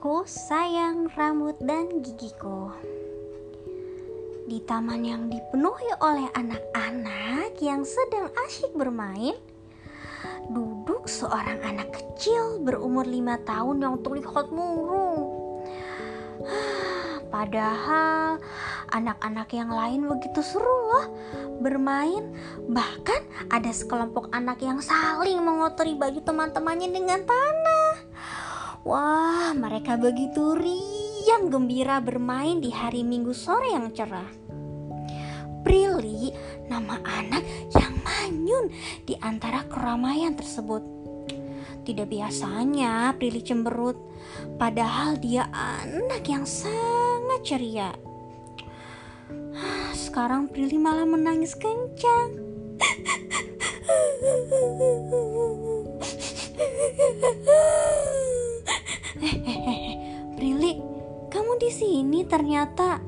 Aku sayang rambut dan gigiku. Di taman yang dipenuhi oleh anak-anak yang sedang asyik bermain, duduk seorang anak kecil berumur lima tahun yang terlihat murung. Padahal anak-anak yang lain begitu seru loh bermain. Bahkan ada sekelompok anak yang saling mengotori baju teman-temannya dengan tanah. Wah, mereka begitu riang gembira bermain di hari Minggu sore yang cerah. Prilly, nama anak yang manyun di antara keramaian tersebut. Tidak biasanya Prilly cemberut, padahal dia anak yang sangat ceria. Sekarang Prilly malah menangis kencang. Ternyata.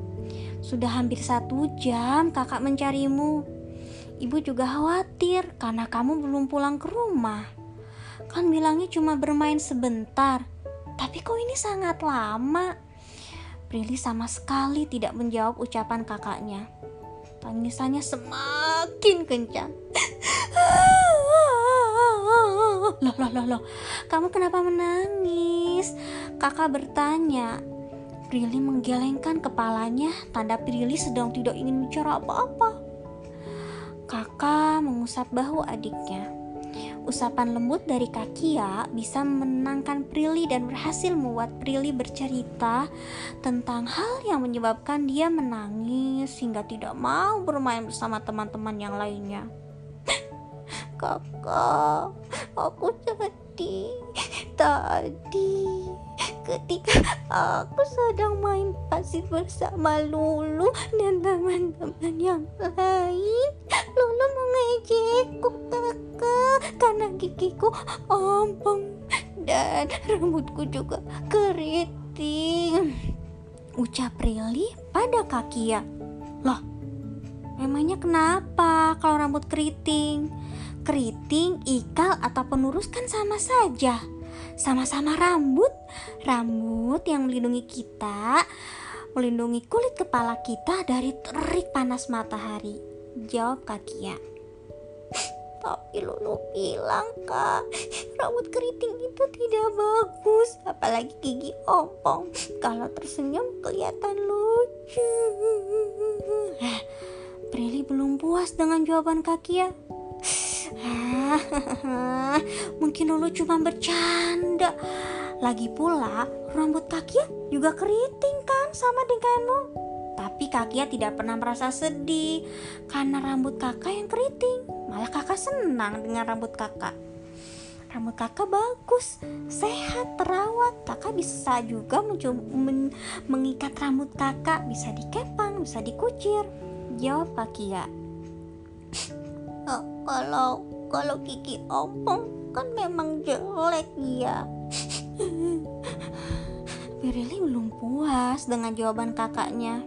Sudah hampir satu jam kakak mencarimu. Ibu juga khawatir karena kamu belum pulang ke rumah. Kan bilangnya cuma bermain sebentar, tapi kok ini sangat lama. Prilly sama sekali tidak menjawab ucapan kakaknya. Tangisannya semakin kencang. Loh, loh, loh, loh. Kamu kenapa menangis? Kakak bertanya. Prilly menggelengkan kepalanya, tanda Prilly sedang tidak ingin bicara apa-apa. Kakak mengusap bahu adiknya. Usapan lembut dari Kakia bisa menenangkan Prilly dan berhasil membuat Prilly bercerita tentang hal yang menyebabkan dia menangis hingga tidak mau bermain bersama teman-teman yang lainnya. Kakak, aku sedih. Tadi ketika aku sedang main pasir bersama Lulu dan teman-teman yang lain Lulu mengejekku kakak karena gigiku ompong dan rambutku juga keriting ucap Prilly pada Kakia loh memangnya kenapa kalau rambut keriting? Keriting, ikal, atau penurus kan sama saja sama-sama rambut. Rambut yang melindungi kita, melindungi kulit kepala kita dari terik panas matahari. Jawab Kakia. Tapi Lulu bilang kak, rambut keriting itu tidak bagus, apalagi gigi ompong. Kalau tersenyum kelihatan lucu. Eh, Prilly belum puas dengan jawaban Kakia. Mungkin Lulu cuma bercanda. Lagi pula, rambut Kakia juga keriting kan sama denganmu. Tapi Kakia tidak pernah merasa sedih karena rambut kakak yang keriting. Malah kakak senang dengan rambut kakak. Rambut kakak bagus, sehat, terawat. Kakak bisa juga men mengikat rambut kakak, bisa dikepang, bisa dikucir. Jawab Kakia. Oh, kalau kalau gigi ompong kan memang jelek ya Pirili belum puas dengan jawaban kakaknya.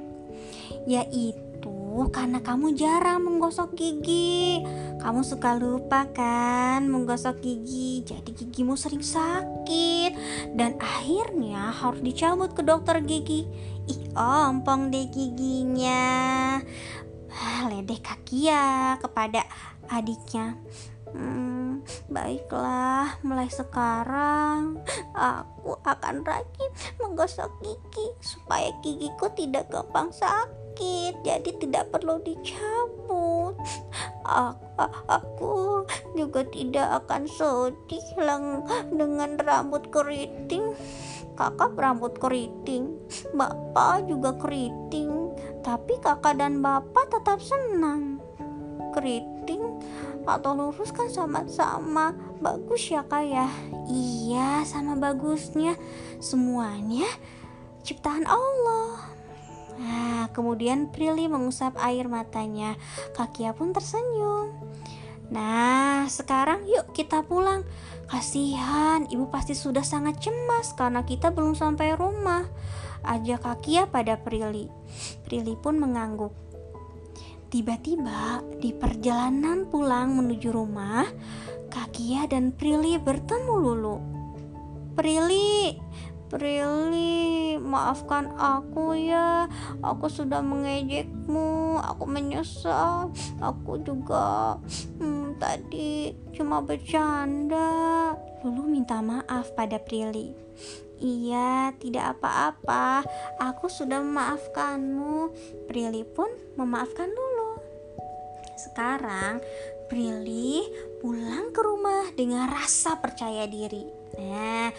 Yaitu karena kamu jarang menggosok gigi Kamu suka lupa kan menggosok gigi Jadi gigimu sering sakit. Dan akhirnya harus dicabut ke dokter gigi Ih ompong deh giginya Ledeh kaki ya kepada adiknya Hmm, baiklah, mulai sekarang aku akan rajin menggosok gigi supaya gigiku tidak gampang sakit, jadi tidak perlu dicabut. Aku juga tidak akan sedih dengan rambut keriting. Kakak rambut keriting, bapak juga keriting, tapi kakak dan bapak tetap senang. Keriting atau lurus kan sama-sama bagus ya kak ya iya sama bagusnya semuanya ciptaan Allah Nah, kemudian Prilly mengusap air matanya. Kakia pun tersenyum. Nah, sekarang yuk kita pulang. Kasihan, ibu pasti sudah sangat cemas karena kita belum sampai rumah. Ajak Kakia pada Prilly. Prilly pun mengangguk. Tiba-tiba di perjalanan pulang menuju rumah, Kakia dan Prilly bertemu Lulu. Prilly, Prilly, maafkan aku ya. Aku sudah mengejekmu. Aku menyesal. Aku juga hmm, tadi cuma bercanda. Lulu minta maaf pada Prilly. Iya, tidak apa-apa. Aku sudah memaafkanmu. Prilly pun memaafkan Lulu. Sekarang Prilly pulang ke rumah dengan rasa percaya diri. Nah,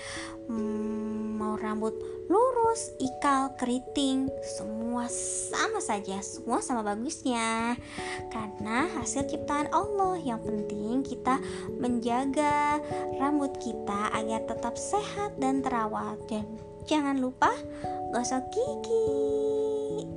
hmm, mau rambut lurus, ikal, keriting, semua sama saja, semua sama bagusnya. Karena hasil ciptaan Allah. Yang penting kita menjaga rambut kita agar tetap sehat dan terawat. Dan jangan lupa gosok gigi.